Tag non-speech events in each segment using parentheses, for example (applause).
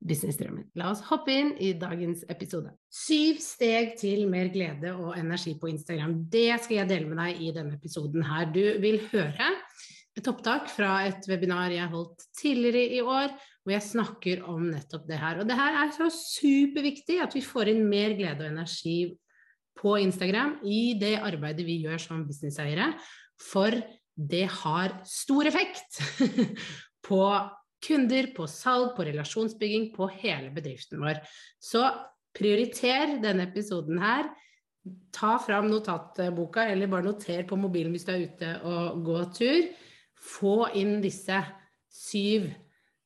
businessdrømmen. La oss hoppe inn i dagens episode. Syv steg til mer glede og energi på Instagram. Det skal jeg dele med deg i denne episoden her. Du vil høre et opptak fra et webinar jeg holdt tidligere i år, hvor jeg snakker om nettopp det her. Og det her er så superviktig at vi får inn mer glede og energi på Instagram i det arbeidet vi gjør som businesseiere, for det har stor effekt (laughs) på kunder, på salg, på relasjonsbygging, på hele bedriften vår. Så prioriter denne episoden her. Ta fram notatboka, eller bare noter på mobilen hvis du er ute og går tur. Få inn disse syv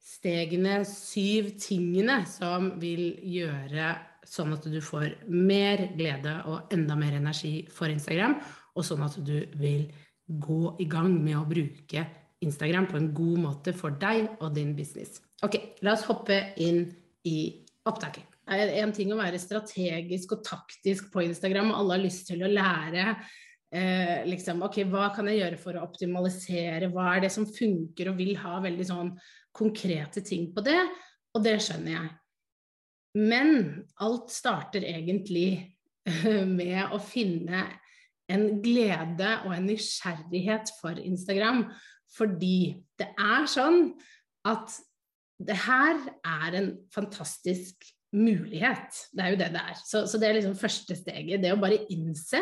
stegene, syv tingene som vil gjøre sånn at du får mer glede og enda mer energi for Instagram, og sånn at du vil gå i gang med å bruke Instagram på en god måte for deg og din business. Ok, la oss hoppe inn i opptaket. Det er en ting å være strategisk og taktisk på Instagram, og alle har lyst til å lære eh, liksom, ok, hva kan jeg gjøre for å optimalisere, hva er det som funker, og vil ha veldig sånn konkrete ting på det, og det skjønner jeg. Men alt starter egentlig med å finne en glede og en nysgjerrighet for Instagram. Fordi det er sånn at det her er en fantastisk mulighet. Det er jo det det er. Så, så det er liksom første steget. Det å bare innse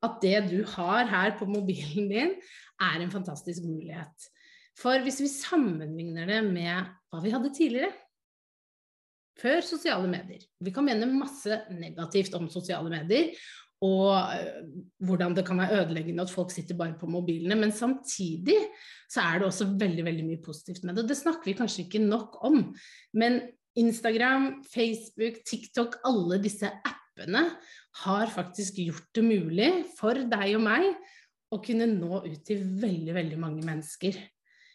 at det du har her på mobilen din, er en fantastisk mulighet. For hvis vi sammenligner det med hva vi hadde tidligere, før sosiale medier. Vi kan mene masse negativt om sosiale medier, og uh, hvordan det kan være ødeleggende at folk sitter bare på mobilene. Men samtidig så er det også veldig veldig mye positivt med det. Og det snakker vi kanskje ikke nok om. Men Instagram, Facebook, TikTok, alle disse appene har faktisk gjort det mulig for deg og meg å kunne nå ut til veldig, veldig mange mennesker.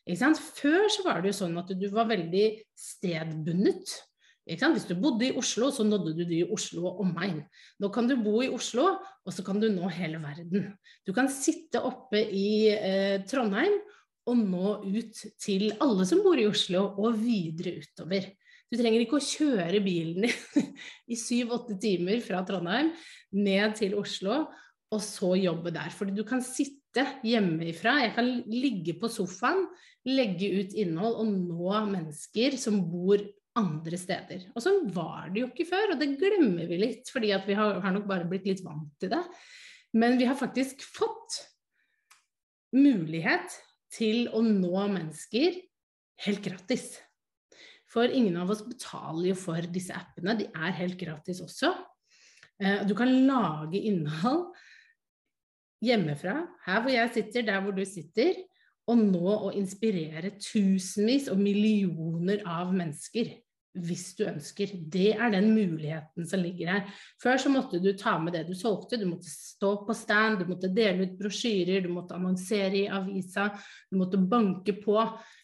Før så var det jo sånn at du var veldig stedbundet. Hvis du bodde i Oslo, så nådde du de i Oslo og omegn. Nå kan du bo i Oslo, og så kan du nå hele verden. Du kan sitte oppe i eh, Trondheim og nå ut til alle som bor i Oslo, og videre utover. Du trenger ikke å kjøre bilen din (laughs) i syv-åtte timer fra Trondheim ned til Oslo, og så jobbe der. Fordi du kan sitte hjemmefra. Jeg kan ligge på sofaen, legge ut innhold og nå mennesker som bor andre steder. Og sånn var det jo ikke før, og det glemmer vi litt, fordi vi har, har, nok bare blitt litt vant til det. Men vi har faktisk fått mulighet til å nå mennesker helt gratis. For ingen av oss betaler jo for disse appene, de er helt gratis også. Eh, du kan lage innhold hjemmefra, her hvor jeg sitter, der hvor du sitter, og nå å inspirere tusenvis og millioner av mennesker hvis du ønsker. Det er den muligheten som ligger her. Før så måtte du ta med det du solgte, du måtte stå på stand, du måtte dele ut brosjyrer, du måtte annonsere i avisa, du måtte banke på.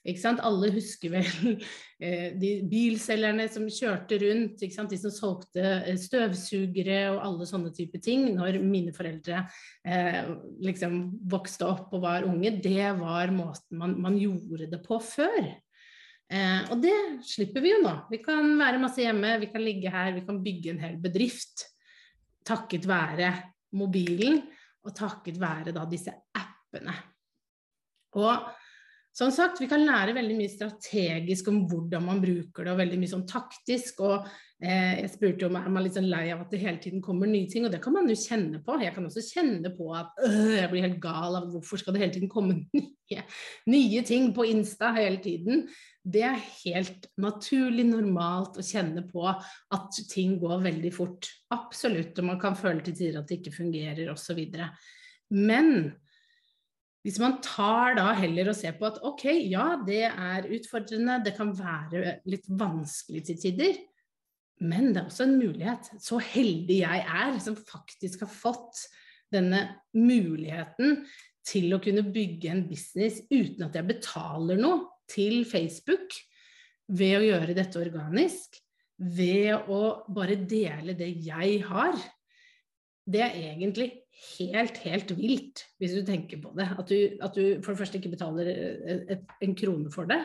Ikke sant? Alle husker vel (laughs) eh, de bilselgerne som kjørte rundt, ikke sant? de som solgte eh, støvsugere og alle sånne type ting når mine foreldre eh, liksom vokste opp og var unge. Det var måten man, man gjorde det på før. Eh, og det slipper vi jo nå. Vi kan være masse hjemme, vi kan ligge her, vi kan bygge en hel bedrift takket være mobilen og takket være da disse appene. Og som sagt, vi kan lære veldig mye strategisk om hvordan man bruker det, og veldig mye sånn taktisk. Og Eh, jeg spurte om er man litt sånn lei av at det hele tiden kommer nye ting, og det kan man jo kjenne på. Jeg kan også kjenne på at øh, jeg blir helt gal av hvorfor skal det hele tiden komme (laughs) nye, nye ting på Insta hele tiden. Det er helt naturlig, normalt å kjenne på at ting går veldig fort. Absolutt, og man kan føle til tider at det ikke fungerer osv. Men hvis man tar da heller og ser på at ok, ja, det er utfordrende, det kan være litt vanskelig til tider, men det er også en mulighet. Så heldig jeg er som faktisk har fått denne muligheten til å kunne bygge en business uten at jeg betaler noe til Facebook ved å gjøre dette organisk, ved å bare dele det jeg har. Det er egentlig helt, helt vilt, hvis du tenker på det. At du, at du for det første ikke betaler en krone for det,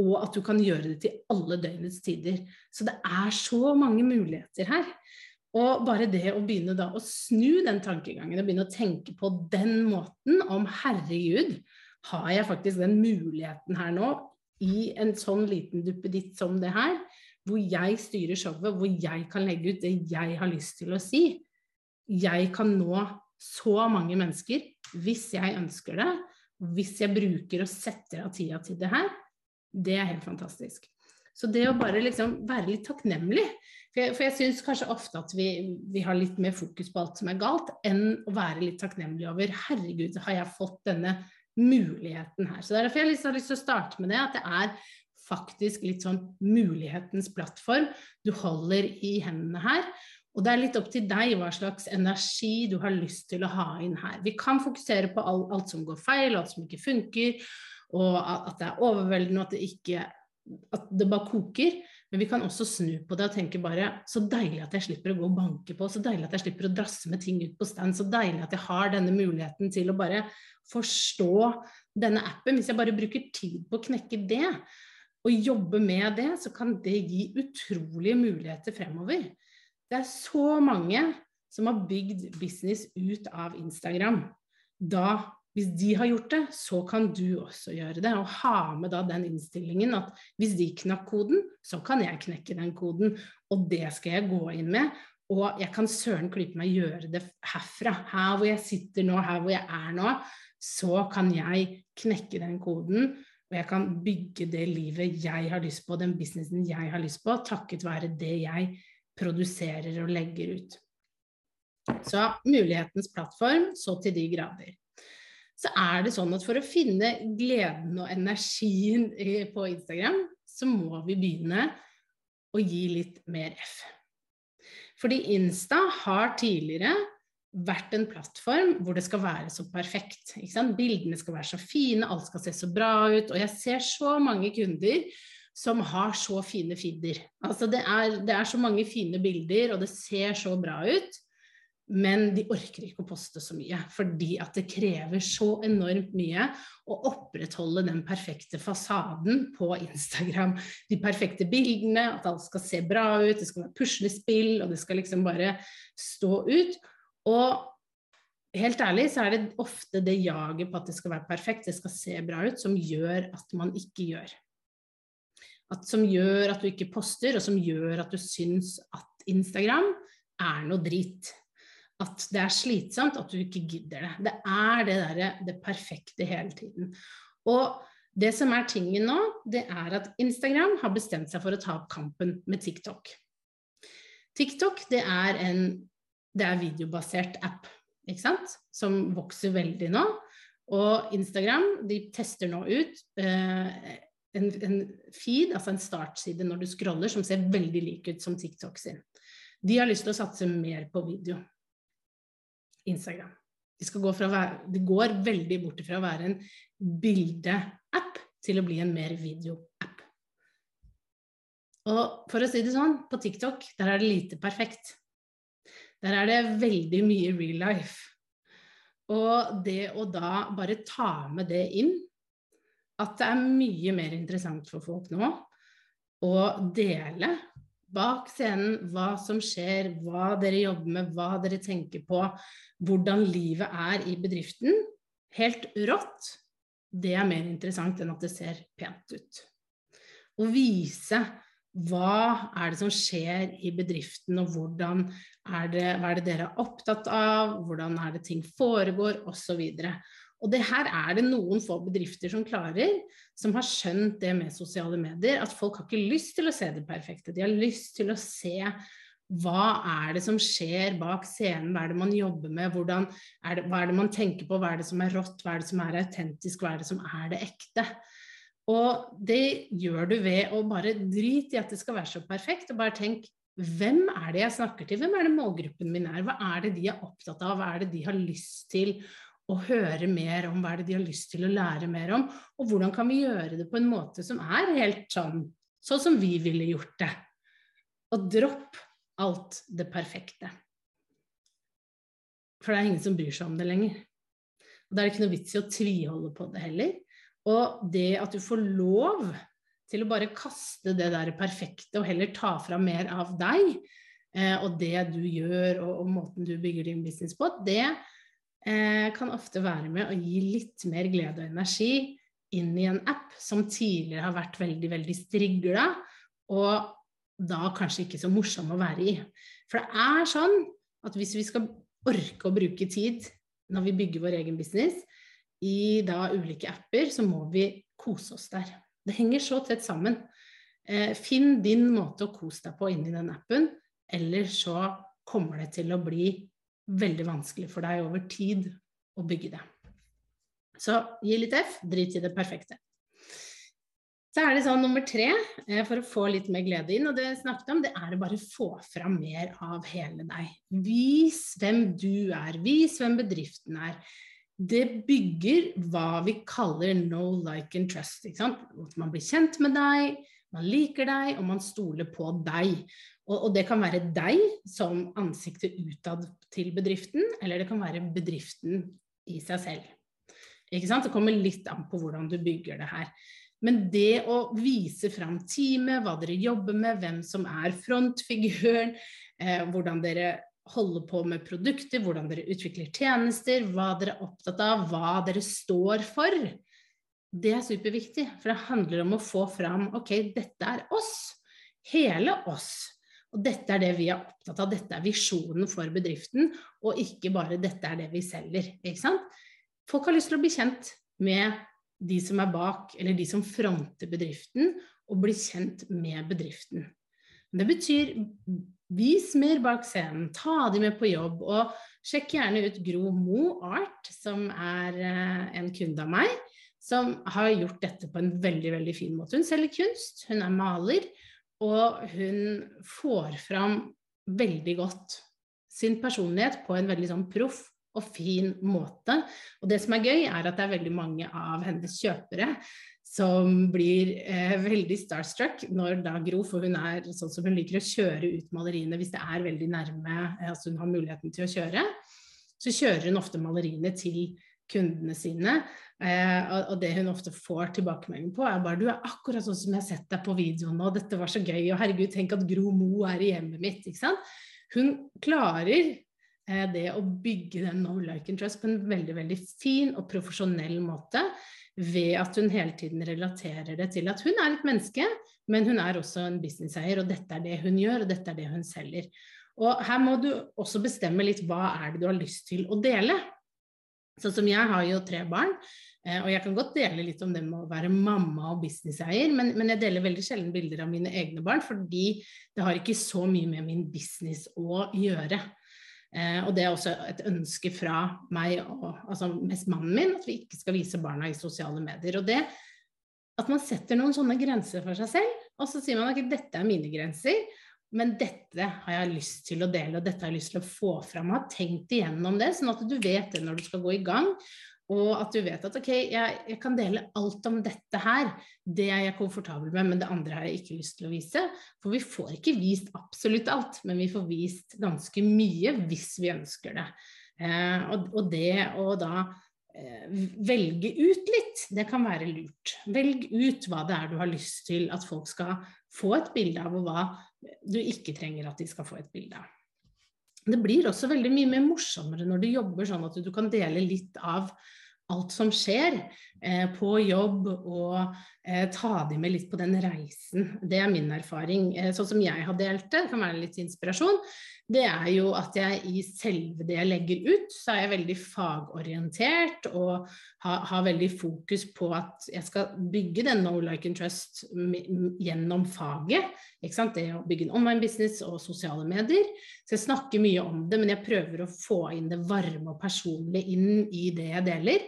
og at du kan gjøre det til alle døgnets tider. Så det er så mange muligheter her. Og bare det å begynne da å snu den tankegangen og begynne å tenke på den måten om herregud, har jeg faktisk den muligheten her nå i en sånn liten duppeditt som det her, hvor jeg styrer showet, hvor jeg kan legge ut det jeg har lyst til å si. Jeg kan nå så mange mennesker hvis jeg ønsker det, hvis jeg bruker og setter av tida til det her. Det er helt fantastisk. Så det å bare liksom være litt takknemlig For jeg, for jeg syns kanskje ofte at vi, vi, har litt mer fokus på alt som er galt, enn å være litt takknemlig over Herregud, har jeg fått denne muligheten her. Så derfor har jeg har lyst til å starte med det, at det er faktisk litt sånn mulighetens plattform du holder i hendene her. Og det er litt opp til deg hva slags energi du har lyst til å ha inn her. Vi kan fokusere på alt, alt som går feil, alt som ikke funker og at det er overveldende, og at det ikke at det bare koker. Men vi kan også snu på det og tenke bare så deilig at jeg slipper å gå og banke på, så deilig at jeg slipper å drasse med ting ut på stand, så deilig at jeg har denne muligheten til å bare forstå denne appen. Hvis jeg bare bruker tid på å knekke det, og jobbe med det, så kan det gi utrolige muligheter fremover. Det er så mange som har bygd business ut av Instagram. Da hvis de har gjort det, så kan du også gjøre det. Og ha med da den innstillingen at hvis de knakk koden, så kan jeg knekke den koden. Og det skal jeg gå inn med. Og jeg kan søren klype meg gjøre det herfra. Her hvor jeg sitter nå, her hvor jeg er nå, så kan jeg knekke den koden. Og jeg kan bygge det livet jeg har lyst på, den businessen jeg har lyst på, takket være det jeg produserer og legger ut. Så mulighetens plattform så til de grader så er det sånn at for å finne gleden og energien på Instagram, så må vi begynne å gi litt mer F. Fordi Insta har tidligere vært en plattform hvor det skal være så perfekt. Bildene skal være så fine, alt skal se så bra ut. Og jeg ser så mange kunder som har så fine feeder. Altså det det er så mange fine bilder, og det ser så bra ut. Men de orker ikke å poste så mye, fordi at det krever så enormt mye å opprettholde den perfekte fasaden på Instagram. De perfekte bildene, at alt skal se bra ut, det skal være puslespill, og det skal liksom bare stå ut. Og helt ærlig så er det ofte det jaget på at det skal være perfekt, det skal se bra ut, som gjør at man ikke gjør. At, som gjør at du ikke poster, og som gjør at du syns at Instagram er noe drit at det er slitsomt, at du ikke gidder det. Det er det derre det perfekte hele tiden. Og det som er tingen nå, det er at Instagram har bestemt seg for å ta opp kampen med TikTok. TikTok det er en det er videobasert app, ikke sant, som vokser veldig nå. Og Instagram de tester nå ut eh, en, en, feed, altså en startside når du scroller, som ser veldig lik ut som TikTok sin. De har lyst til å satse mer på video. Instagram. De, være, de går veldig bort fra å være en bildeapp til å bli en mer videoapp. Og for å si det sånn, på TikTok der er det lite perfekt. Der er det veldig mye real life. Og det å da bare ta med det inn, at det er mye mer interessant for folk nå å dele bak scenen, hva som skjer, hva dere jobber med, hva dere tenker på, hvordan livet er i bedriften. Helt rått. Det er mer interessant enn at det ser pent ut. Å vise hva er det som skjer i bedriften, og er det, hva er det dere er opptatt av, hvordan er det ting foregår, osv. Og det her er det noen få bedrifter som klarer, som har skjønt det med sosiale medier, at folk har ikke lyst til å se det perfekte. De har lyst til å se hva er det som skjer bak scenen, hva er det man jobber med, er det, hva er det man tenker på, hva er det som er rått, hva er det som er autentisk, hva er det som er det ekte. Og det gjør du ved å bare drite i at det skal være så perfekt, og bare tenk hvem er det jeg snakker til, hvem er det målgruppen min er, hva er det de er opptatt av, hva er det de har lyst til å høre mer om, hva er det de har lyst til å lære mer om, og hvordan kan vi gjøre det på en måte som er helt sånn, sånn som vi ville gjort det. Og dropp alt det perfekte. For det er ingen som bryr seg om det lenger. Og da er det ikke noe vits i å tviholde på det heller. Og det at du får lov til å bare kaste det der perfekte og heller ta fram mer av deg eh, og det du gjør og, og, måten du bygger din business på, det kan ofte være med å gi litt mer glede og energi inn i en app som tidligere har vært veldig, veldig strigla, og da kanskje ikke så morsom å være i. For det er sånn at hvis vi skal orke å bruke tid når vi bygger vår egen business i da ulike apper, så må vi kose oss der. Det henger så tett sammen. Eh, finn din måte å kose deg på inni den appen, eller så kommer det til å bli veldig vanskelig for deg over tid å bygge det. Så gi litt F, drit i det perfekte. Så er det sånn nummer tre, eh, for å få litt mer glede inn, og det snakket om, det er å bare få fram mer av hele deg. Vis hvem du er, vis hvem bedriften er. Det bygger hva vi kaller no like and trust. At man blir kjent med deg, man liker deg, og man stoler på deg. Og, og det kan være deg som ansiktet utad til bedriften, eller det kan være bedriften i seg selv. Ikke sant? Det kommer litt an på hvordan du bygger det her. Men det å vise fram teamet, hva dere jobber med, hvem som er frontfiguren, eh, hvordan dere holder på med produkter, hvordan dere utvikler tjenester, hva dere er opptatt av, hva dere står for, det er superviktig. For det handler om å få fram ok, dette er oss. Hele oss. Og dette er det vi er opptatt av, dette er visjonen for bedriften, og ikke bare dette er det vi selger. Ikke sant? Folk har lyst til å bli kjent med de som er bak, eller de som fronter bedriften, og bli kjent med bedriften. Det betyr vis mer bak scenen, ta de med på jobb, og sjekk gjerne ut Gro Mo Art, som er eh, en kunde av meg, som har gjort dette på en veldig, veldig fin måte. Hun selger kunst, hun er maler, og hun får fram veldig godt sin personlighet på en veldig sånn proff og fin måte. Og det som er gøy, er at det er veldig mange av hennes kjøpere som blir eh, veldig starstruck når da Gro, for hun er sånn som hun liker å kjøre ut maleriene hvis det er veldig nærme, eh, altså hun har muligheten til å kjøre, så kjører hun ofte maleriene til kundene sine. Eh, og, det hun ofte får tilbakemelding på, er bare 'du er akkurat sånn som jeg har sett deg på videoen nå, dette var så gøy', og 'herregud, tenk at Gro Mo er i hjemmet mitt', ikke sant. Hun klarer Eh, det å bygge den no like and trust på en veldig veldig fin og profesjonell måte ved at hun hele tiden relaterer det til at hun er et menneske, men hun er også en businesseier, og dette er det hun gjør, og dette er det hun selger. Og her må du også bestemme litt hva er det du har lyst til å dele. Sånn som jeg har jo tre barn, eh, og jeg kan godt dele litt om det med å være mamma og businesseier, men, men jeg deler veldig sjelden bilder av mine egne barn, fordi det har ikke så mye med min business å gjøre. Eh, og det er også et ønske fra meg og altså mest mannen min, at vi ikke skal vise barna i sosiale medier. Og det at man setter noen sånne grenser for seg selv, og så sier man at dette er mine grenser, men dette har jeg lyst til å dele, og dette har jeg lyst til å få fram. Ha tenkt igjennom det, sånn at du vet det når du skal gå i gang. Og at du vet at ok, jeg, jeg, kan dele alt om dette her, det er jeg komfortabel med, men det andre har jeg ikke lyst til å vise. For vi får ikke vist absolutt alt, men vi får vist ganske mye hvis vi ønsker det. Eh, og, og, det å da velge ut litt, det kan være lurt. Velg ut hva det er du har lyst til at folk skal få et bilde av, og hva du ikke trenger at de skal få et bilde av. Det blir også veldig mye mer morsommere når du jobber sånn at du kan dele litt av alt som skjer eh, på jobb, og eh, ta de med litt på den reisen. Det er min erfaring. Eh, sånn som jeg har delt det, kan være litt inspirasjon det er jo at jeg i selve det jeg legger ut, så er jeg veldig fagorientert og har, har veldig fokus på at jeg skal bygge den no like and trust gjennom faget. Det å bygge en online business og sosiale medier. Så jeg snakker mye om det, men jeg prøver å få inn det varme og personlige inn i det jeg deler.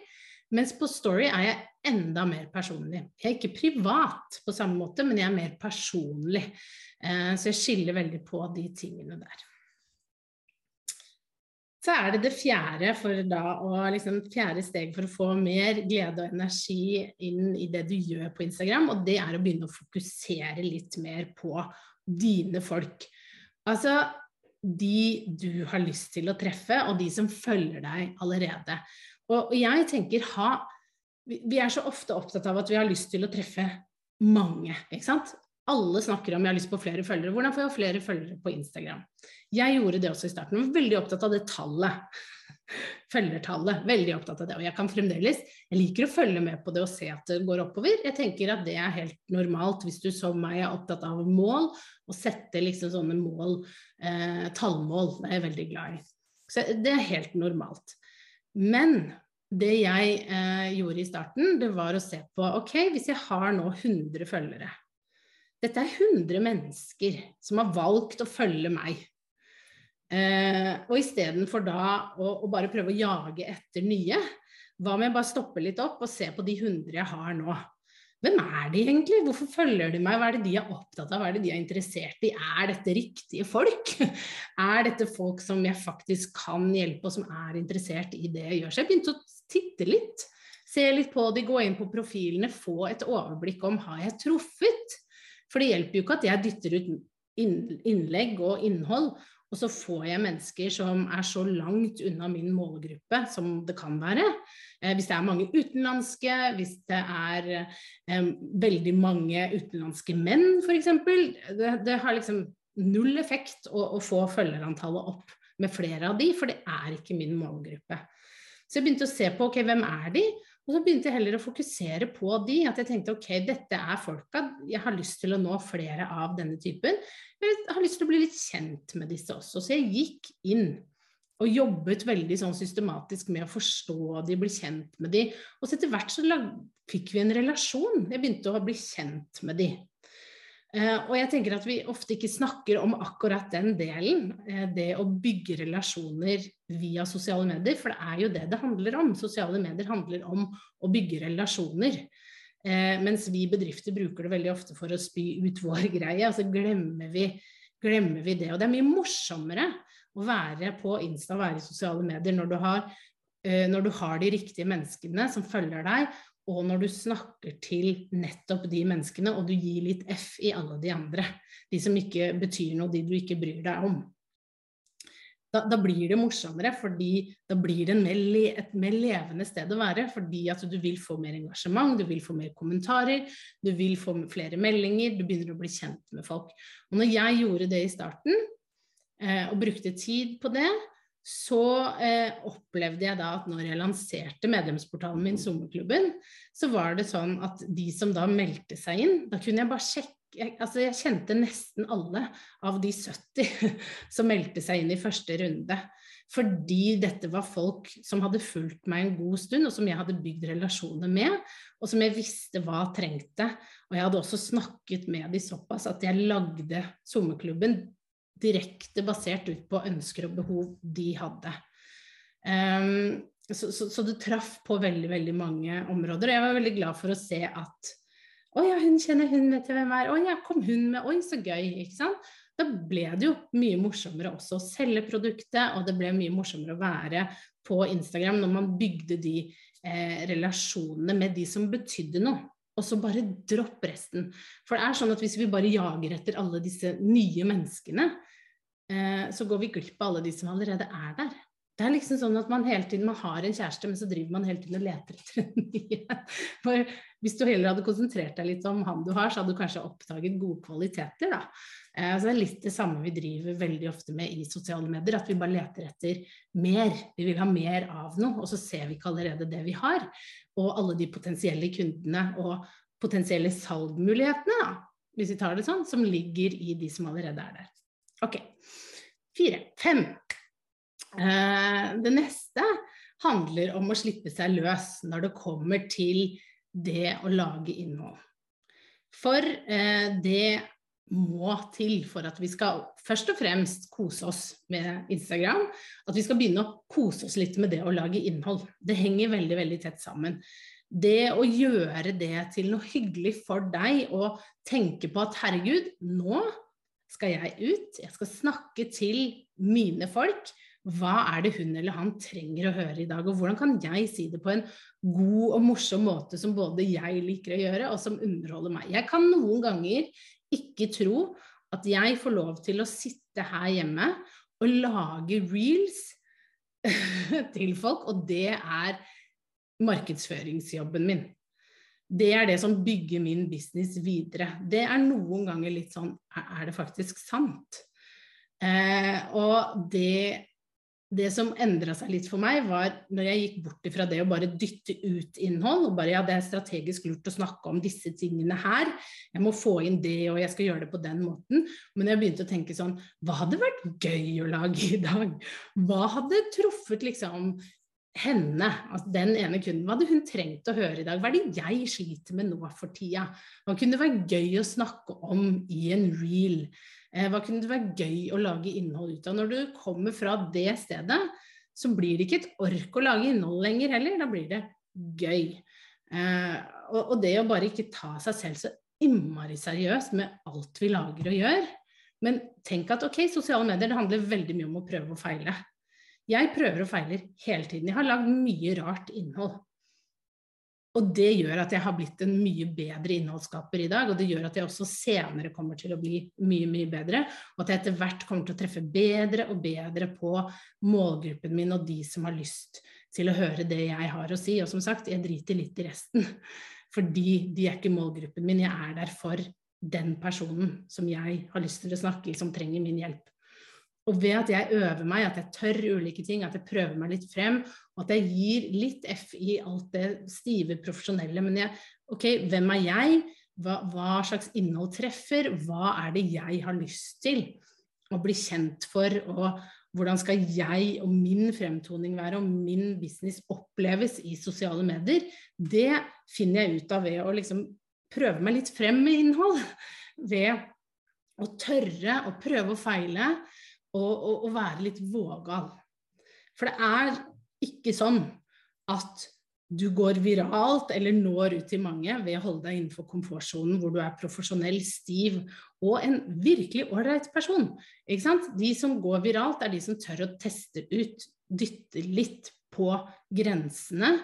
Mens på Story er jeg enda mer personlig. Jeg er ikke privat på samme måte, men jeg er mer personlig. Eh, så jeg skiller veldig på de tingene der. Så er det det fjerde, og liksom fjerde steg for å få mer glede og energi inn i det du gjør på Instagram, og det er å begynne å fokusere litt mer på dine folk. Altså de du har lyst til å treffe, og de som følger deg allerede. Og, og jeg tenker ha Vi er så ofte opptatt av at vi har lyst til å treffe mange, ikke sant? Alle snakker om jeg har lyst på flere følgere. Hvordan får jeg flere følgere på Instagram? Jeg gjorde det også i starten. Jeg var veldig opptatt av det tallet. (laughs) Følgertallet. Veldig opptatt av det. Og jeg kan fremdeles Jeg liker å følge med på det og se at det går oppover. Jeg tenker at det er helt normalt hvis du som meg er opptatt av mål, og setter liksom sånne mål, eh, tallmål. Det er jeg veldig glad i. Så det er helt normalt. Men det jeg eh, gjorde i starten, det var å se på ok, hvis jeg har nå 100 følgere dette er 100 mennesker som har valgt å følge meg. Eh, og istedenfor da å, å, bare prøve å jage etter nye, hva med jeg bare stoppe litt opp og se på de 100 jeg har nå? Hvem er de egentlig? Hvorfor følger de meg? Hva er det de er opptatt av? Hva er det de er interessert i? Er dette riktige folk? (laughs) Er dette folk som jeg faktisk kan hjelpe, og som er interessert i det jeg gjør? Så jeg begynte å titte litt. Se litt på de, gå inn på profilene, få et overblikk om har jeg truffet? For det hjelper jo ikke at jeg dytter ut innlegg og innhold, og så får jeg mennesker som er så langt unna min målgruppe som det kan være. Eh, hvis det er mange utenlandske, hvis det er eh, veldig mange utenlandske menn f.eks. Det, det har liksom null effekt å, å få følgerantallet opp med flere av de, for det er ikke min målgruppe. Så jeg begynte å se på ok, hvem er de, og så begynte jeg heller å fokusere på de, at jeg tenkte ok, dette er folka, jeg har lyst til å nå flere av denne typen. Jeg har lyst til å bli litt kjent med disse også. Så jeg gikk inn og jobbet veldig sånn systematisk med å forstå de, bli kjent med de. Og så etter hvert så fikk vi en relasjon. Jeg begynte å bli kjent med de. Eh, og jeg tenker at vi ofte ikke snakker om akkurat den delen, eh, det å bygge relasjoner via sosiale medier, for det er jo det det handler om. Sosiale medier handler om å bygge relasjoner. Eh, mens vi bedrifter bruker det veldig ofte for å spy ut vår (laughs) greie, og så glemmer vi, glemmer vi det. Og det er mye morsommere å være på Insta og være i sosiale medier når du har når du har de riktige menneskene som følger deg, og når du snakker til nettopp de menneskene, og du gir litt F i alle de andre, de som ikke betyr noe, de du ikke bryr deg om. Da, da blir det morsommere, fordi da blir det mer et mer levende sted å være. Fordi at du vil få mer engasjement, du vil få mer kommentarer, du vil få flere meldinger, du begynner å bli kjent med folk. Og når jeg gjorde det i starten, eh, og brukte tid på det, så eh, opplevde jeg da at når jeg lanserte medlemsportalen min, Sommerklubben, så var det sånn at de som da meldte seg inn, da kunne jeg bare sjekke jeg, altså jeg kjente nesten alle av de 70 (laughs) som meldte seg inn i første runde. Fordi dette var folk som hadde fulgt meg en god stund, og som jeg hadde bygd relasjoner med, og som jeg visste hva trengte. Og jeg hadde også snakket med de såpass at jeg lagde sommerklubben direkte basert ut på ønsker og behov de hadde. Um, så, så, så, det traff på veldig veldig mange områder. Og jeg var veldig glad for å se at Å ja, hun kjenner hun, vet jeg hvem er. Å ja, kom hun med. Oi, så gøy. ikke sant? Da ble det jo mye morsommere også å selge produktet, og det ble mye morsommere å være på Instagram når man bygde de eh, relasjonene med de som betydde noe og så bare dropp resten. For det er sånn at hvis vi bare jager etter alle disse nye menneskene, eh, så går vi glipp av alle de som allerede er der. Det er liksom sånn at man hele tiden man har en kjæreste, men så driver man hele tiden og leter etter en ny. (laughs) For Hvis du heller hadde konsentrert deg litt om han du har, så hadde du kanskje oppdaget gode kvaliteter, da. Eh, så det er litt det samme vi driver veldig ofte med i sosiale medier, at vi bare leter etter mer. Vi vil ha mer av noe, og så ser vi ikke allerede det vi har. Og alle de potensielle kundene og potensielle salgmulighetene, da, hvis vi tar det sånn, som ligger i de som allerede er der. Ok. Fire. Fem. Eh, det neste handler om å slippe seg løs når det kommer til det å lage innhold. For eh, det må til for at vi skal først og fremst kose oss med Instagram. At vi skal begynne å kose oss litt med det å lage innhold. Det henger veldig, veldig tett sammen. Det å gjøre det til noe hyggelig for deg og tenke på at herregud, nå skal jeg ut, jeg skal snakke til mine folk. Hva er det hun eller han trenger å høre i dag, og hvordan kan jeg si det på en god og morsom måte som både jeg liker å gjøre, og som underholder meg. Jeg kan noen ganger ikke tro at jeg får lov til å sitte her hjemme og lage reels (laughs) til folk, og det er markedsføringsjobben min. Det er det som bygger min business videre. Det er noen ganger litt sånn Er det faktisk sant? Eh, og det, det som endra seg litt for meg, var når jeg gikk bort fra det å bare dytte ut innhold, og bare ja, det er strategisk lurt å snakke om disse tingene her, jeg må få inn det, og jeg skal gjøre det på den måten. Men jeg begynte å tenke sånn, hva hadde vært gøy å lage i dag? Hva hadde truffet liksom henne, altså den ene kunden, hva hadde hun trengt å høre i dag? Hva er det jeg sliter med nå for tida? Hva kunne det være gøy å snakke om i en reel? Eh, hva kunne det være gøy å lage innhold ut av? Når du kommer fra det stedet, så blir det ikke et ork å lage innhold lenger heller, da blir det gøy. Eh, og det å bare ikke ta seg selv så innmari seriøst med alt vi lager og gjør. Men tenk at ok, sosiale medier det handler veldig mye om å prøve og feile. Jeg prøver og feiler hele tiden. Jeg har lagd mye rart innhold. Og det gjør at jeg har blitt en mye bedre innholdsskaper i dag, og det gjør at jeg også senere kommer til å bli mye, mye bedre, og at jeg etter hvert kommer til å treffe bedre og bedre på målgruppen min og de som har lyst til å høre det jeg har å si. Og som sagt, jeg driter litt i resten, fordi de er ikke målgruppen min, jeg er der for den personen som jeg har lyst til å snakke som trenger min hjelp. Og ved at jeg øver meg, at jeg tør ulike ting, at jeg prøver meg litt frem, og at jeg gir litt F i alt det stive, profesjonelle Men jeg, ok, hvem er jeg? Hva, hva, slags innhold treffer? Hva er det jeg har lyst til å bli kjent for? Og hvordan skal jeg og min fremtoning være, og min business oppleves i sosiale medier? Det finner jeg ut av ved å liksom prøve meg litt frem med innhold. Ved å tørre å prøve og feile og, og, være litt vågal. For det er ikke sånn at du går viralt eller når ut til mange ved å holde deg innenfor komfortsonen hvor du er profesjonell, stiv og en virkelig ålreit person. De som går viralt, er de som tør å teste ut, dytte litt på grensene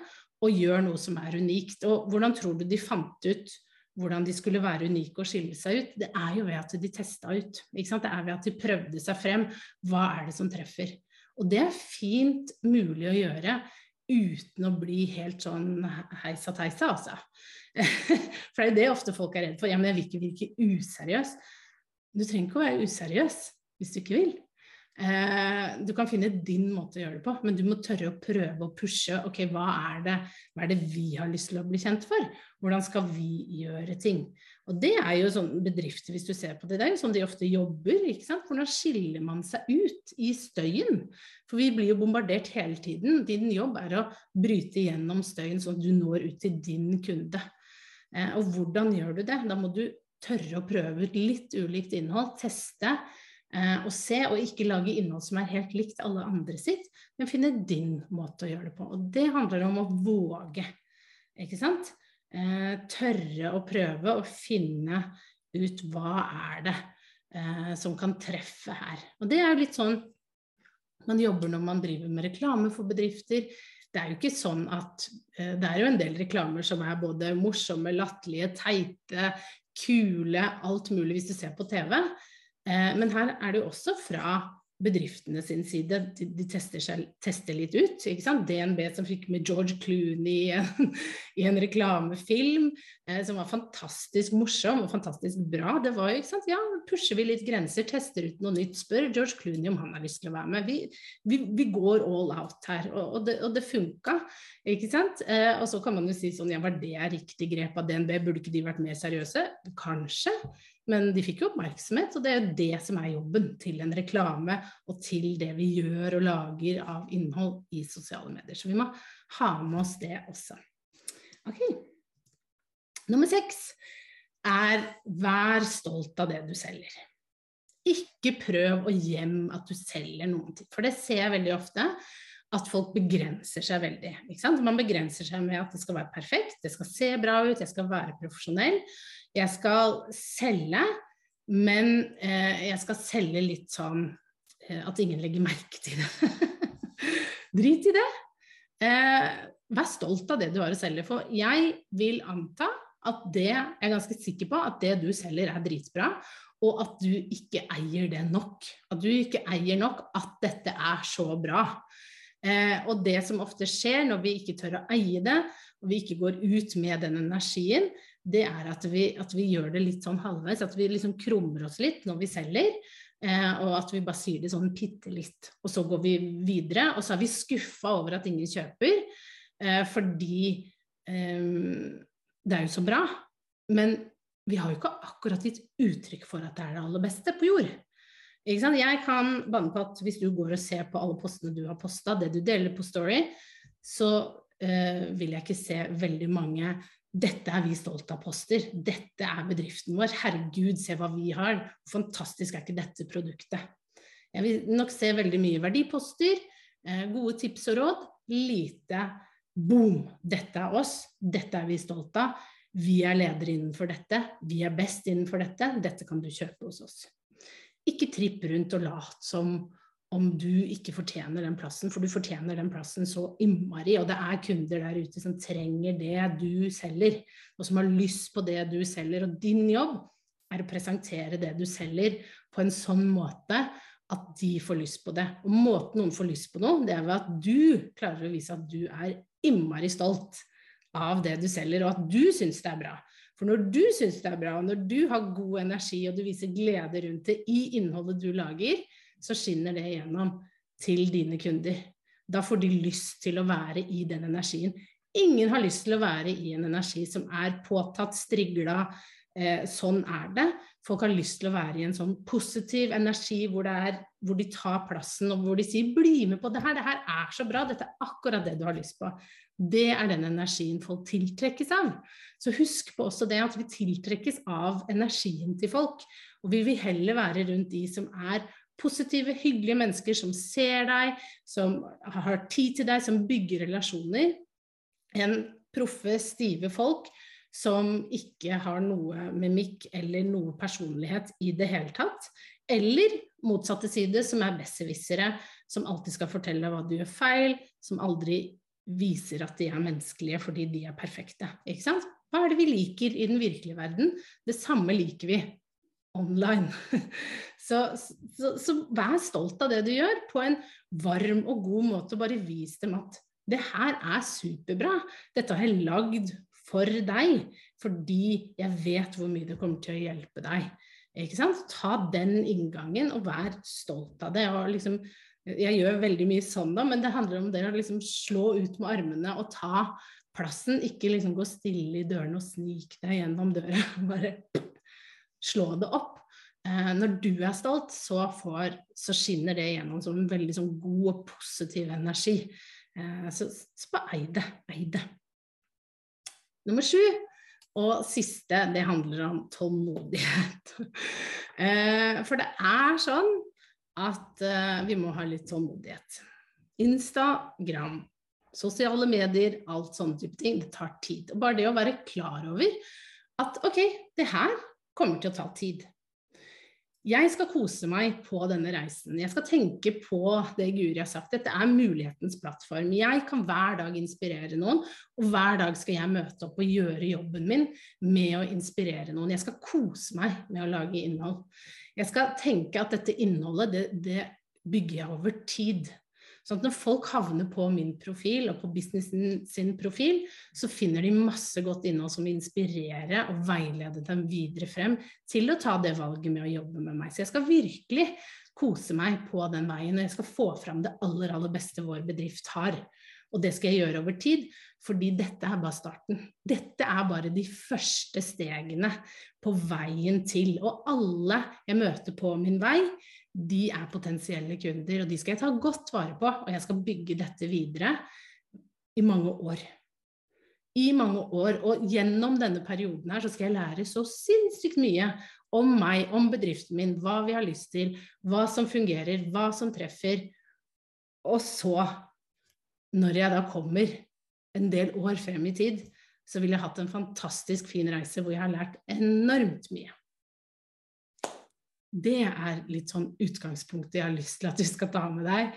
og gjør noe som er unikt. Og hvordan tror du de fant ut hvordan de skulle være unike og skille seg ut, det er jo ved at de testa ut. Det er ved at de prøvde seg frem. Hva er det som treffer? Og det er fint mulig å gjøre uten å bli helt sånn heisa teisa, altså. (laughs) For det er det ofte folk er redd for. Ja, men jeg vil ikke virke useriøs. Du trenger ikke å være useriøs hvis du ikke vil. Eh, du kan finne din måte å gjøre det på, men du må tørre å prøve å pushe. Ok, hva er, det, hva er det vi har lyst til å bli kjent for? Hvordan skal vi gjøre ting? Og det er jo sånn bedrifter, hvis du ser på det, det er jo sånn de ofte jobber. ikke sant? Hvordan skiller man seg ut i støyen? For vi blir jo bombardert hele tiden. Din jobb er å bryte gjennom støyen sånn at du når ut til din kunde. Eh, og hvordan gjør du det? Da må du tørre å prøve ut litt ulikt innhold, teste eh, og se, og ikke lage innhold som er helt likt alle andre sitt, men finne din måte å gjøre det på. Og det handler om å våge, ikke sant? Eh, tørre å prøve å finne ut hva er det eh, som kan treffe her. Og det er jo litt sånn man jobber når man driver med reklame for bedrifter. Det er jo ikke sånn at Det er jo en del reklamer som er både morsomme, latterlige, teite, kule, alt mulig hvis du ser på TV. Eh, men her er det jo også fra bedriftene sin side. De, tester, seg, tester, litt ut. DNB som fikk med George Clooney i en, (laughs) i en reklamefilm eh, som var fantastisk morsom og fantastisk bra. Det var jo, ikke sant, ja, pusher vi litt grenser, tester ut noe nytt, spør George Clooney om han har lyst til å være med. Vi, vi, vi går all out her, og, og det, og det funka. ikke sant? Eh, og så kan man jo si sånn, ja, var det riktig grep av DNB, burde ikke de vært mer seriøse? Kanskje. Men de fikk jo oppmerksomhet, og det er jo det som er jobben til en reklame og til det vi gjør og lager av innhold i sosiale medier. Så vi må ha med oss det også. Ok. Nummer seks er vær stolt av det du selger. Ikke prøv å gjemme at du selger noen ting, for det ser jeg veldig ofte at folk begrenser seg veldig. Man begrenser seg med at det skal være perfekt, det skal se bra ut, jeg skal være profesjonell. Jeg skal selge, men eh, jeg skal selge litt sånn eh, at ingen legger merke til det. (laughs) Drit i det. Eh, vær stolt av det du har å selge. For jeg vil anta at det jeg er ganske sikker på at det du selger er dritbra, og at du ikke eier det nok. At du ikke eier nok at dette er så bra. Eh, og det som ofte skjer når vi ikke tør å eie det, og vi ikke går ut med den energien, det er at vi, at vi gjør det litt sånn halvveis. At vi liksom krummer oss litt når vi selger. Eh, og at vi bare sier det sånn bitte litt. Og så går vi videre. Og så er vi skuffa over at ingen kjøper, eh, fordi eh, det er jo så bra. Men vi har jo ikke akkurat gitt uttrykk for at det er det aller beste på jord. Jeg kan banne på at hvis du går og ser på alle postene du har posta, det du deler på Story, så eh, vil jeg ikke se veldig mange dette er vi stolt av-poster. Dette er bedriften vår. Herregud, se hva vi har. Fantastisk er ikke dette produktet. Jeg vil nok se veldig mye verdiposter, eh, gode tips og råd. Lite boom, dette er oss. Dette er vi stolt av. Vi er ledere innenfor dette. Vi er best innenfor dette. Dette kan du kjøpe hos oss. Ikke tripp rundt og lat som om du ikke fortjener den plassen, for du fortjener den plassen så innmari. Og det er kunder der ute som trenger det du selger, og som har lyst på det du selger. Og din jobb er å presentere det du selger på en sånn måte at de får lyst på det. Og måten noen får lyst på noe, det er ved at du klarer å vise at du er innmari stolt av det du selger, og at du syns det er bra. For når du syns det er bra, og når du har god energi og du viser glede rundt det i innholdet du lager, så skinner det igjennom til dine kunder. Da får de lyst til å være i den energien. Ingen har lyst til å være i en energi som er påtatt, strigla. Eh, sånn er det. Folk har lyst til å være i en sånn positiv energi hvor, er, hvor, de tar plassen og hvor de sier 'bli med på det her, det her er så bra', dette er akkurat det du har lyst på. Det er den energien folk tiltrekkes av. Så husk på også det at vi tiltrekkes av energien til folk. Og vi vil heller være rundt de som er positive, hyggelige mennesker som ser deg, som har tid til deg, som bygger relasjoner, enn proffe, stive folk som ikke har noe mimikk eller noe personlighet i det hele tatt. Eller motsatte side, som er besserwissere, som alltid skal fortelle hva du gjør feil, som aldri viser at de er menneskelige fordi de er perfekte. Hva er det vi liker i den virkelige verden? Det samme liker vi online. (laughs) Så, så, så, vær stolt av det du gjør, på en varm og god måte. Bare vis dem at det her er superbra. Dette har jeg lagd for deg, fordi jeg vet hvor mye det kommer til å hjelpe deg. Ikke sant? Ta den inngangen, og vær stolt av det. Og liksom, jeg gjør veldig mye sånn, da, men det handler om det å liksom slå ut med armene og ta plassen. Ikke liksom gå stille i dørene og snike deg gjennom døra. (laughs) Bare slå det opp. Eh, når du er stolt, så, får, så, skinner det gjennom som en veldig sånn god og positiv energi. Eh, så, så bare ei det. Ei det. Nummer sju, og siste, det handler om tålmodighet. (laughs) eh, for det er sånn at eh, vi må ha litt tålmodighet. Instagram, sosiale medier, alt sånne type ting, det tar tid. Og bare det å være klar over at ok, det her kommer til å ta tid. Jeg skal kose meg på denne reisen. Jeg skal tenke på det Guri har sagt. Dette er mulighetens plattform. Jeg kan hver dag inspirere noen, og hver dag skal jeg møte opp og gjøre jobben min med å inspirere noen. Jeg skal kose meg med å lage innhold. Jeg skal tenke at dette innholdet, det, det bygger jeg over tid. Sånn at når folk havner på min profil og på businessen sin profil, så finner de masse godt innhold som vil inspirere og veilede dem videre frem til å ta det valget med å jobbe med meg. Så jeg skal virkelig kose meg på den veien, og jeg skal få fram det aller, aller beste vår bedrift har. Og det skal jeg gjøre over tid, fordi dette er bare starten. Dette er bare de første stegene på veien til. Og alle jeg møter på min vei, de er potensielle kunder, og de skal jeg ta godt vare på. Og jeg skal bygge dette videre i mange år. I mange år. Og gjennom denne perioden her så skal jeg lære så sinnssykt mye om meg, om bedriften min, hva vi har lyst til, hva som fungerer, hva som treffer. Og så, når jeg da kommer en del år frem i tid, så vil jeg hatt en fantastisk fin reise hvor jeg har lært enormt mye. Det er litt sånn utgangspunktet jeg har lyst til at du skal ta med deg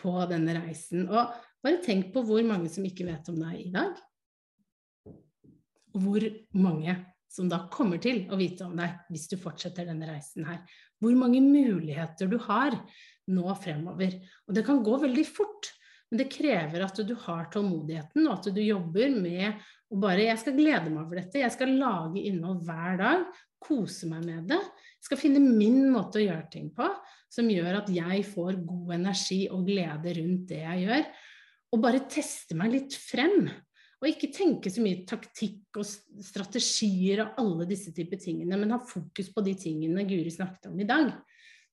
på denne reisen. Og bare tenk på hvor mange som ikke vet om deg i dag. Og hvor mange som da kommer til å vite om deg hvis du fortsetter denne reisen her. Hvor mange muligheter du har nå fremover. Og det kan gå veldig fort. Men det krever at du har tålmodigheten, og at du jobber med å bare Jeg skal glede meg over dette. Jeg skal lage innhold hver dag. Kose meg med det Jeg skal finne min måte å gjøre ting på som gjør at jeg får god energi og glede rundt det jeg gjør. Og bare teste meg litt frem. Og ikke tenke så mye taktikk og strategier og alle disse typer tingene, men ha fokus på de tingene Guri snakket om i dag.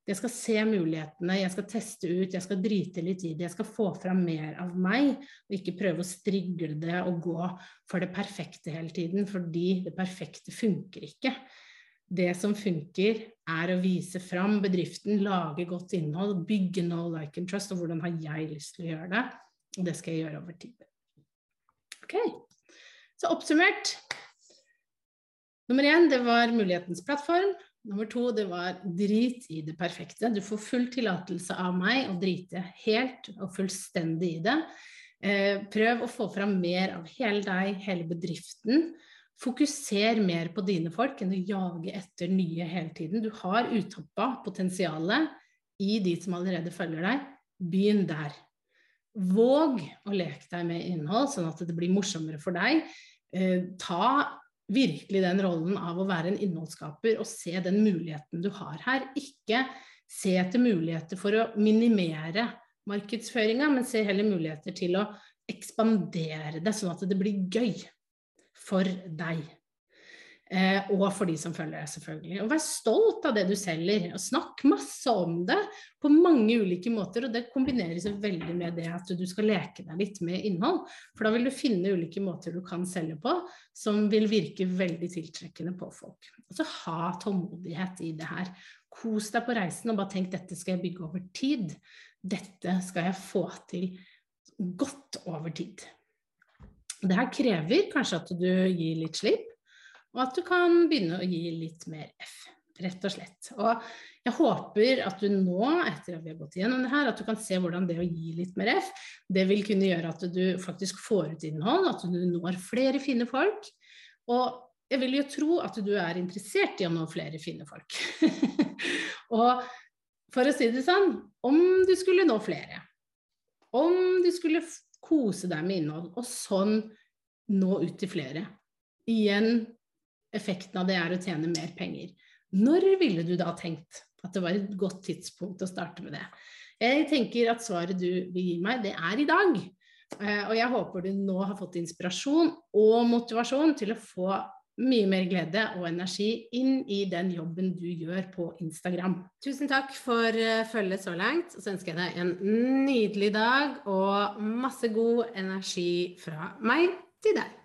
Jeg skal se mulighetene, jeg skal teste ut, jeg skal drite litt i det. Jeg skal få fram mer av meg, og ikke prøve å strigle det og gå for det perfekte hele tiden, fordi det perfekte funker ikke det som funker, er å vise fram bedriften, lage godt innhold, bygge no like and trust, og hvordan har jeg lyst til å gjøre det? Og det skal jeg gjøre over tid. Ok, Så oppsummert. Nummer én, det var mulighetens plattform. Nummer to, det var drit i det perfekte. Du får full tillatelse av meg å drite helt og fullstendig i det. Eh, prøv å få fram mer av hele deg, hele bedriften. Fokuser mer på dine folk enn å jage etter nye hele tiden. Du har utoppa potensialet i de som allerede følger deg. Begynn der. Våg å leke deg med innhold, sånn at det blir morsommere for deg. Eh, ta virkelig den rollen av å være en innholdsskaper og se den muligheten du har her. Ikke se etter muligheter for å minimere markedsføringa, men se heller muligheter til å ekspandere det, sånn at det blir gøy for deg. Eh, og for de som følger deg, selvfølgelig. Og vær stolt av det du selger. og Snakk masse om det på mange ulike måter. Og det kombineres veldig med det at du skal leke deg litt med innhold. For da vil du finne ulike måter du kan selge på som vil virke veldig tiltrekkende på folk. Og ha tålmodighet i det her. Kos deg på reisen og bare tenk dette skal jeg bygge over tid. Dette skal jeg få til godt over tid. Det her krever kanskje at du gir litt slipp, og at du kan begynne å gi litt mer F, rett og slett. Og jeg håper at du nå, etter at vi har gått igjennom det her, at du kan se hvordan det å gi litt mer F, det vil kunne gjøre at du faktisk får ut innhold, at du når flere fine folk. Og jeg vil jo tro at du er interessert i å nå flere fine folk. (laughs) og for å si det sånn, om du skulle nå flere, om du skulle kose deg med innhold, og sånn nå ut til flere. Igjen, effekten av det er å tjene mer penger. Når ville du da tenkt at det var et godt tidspunkt å starte med det? Jeg tenker at svaret du vil gi meg, det er i dag. Eh, og jeg håper du nå har fått inspirasjon og motivasjon til å få mye mer glede og energi inn i den jobben du gjør på Instagram. Tusen takk for eh, følget så langt. Så ønsker jeg deg en nydelig dag og masse god energi fra meg til deg.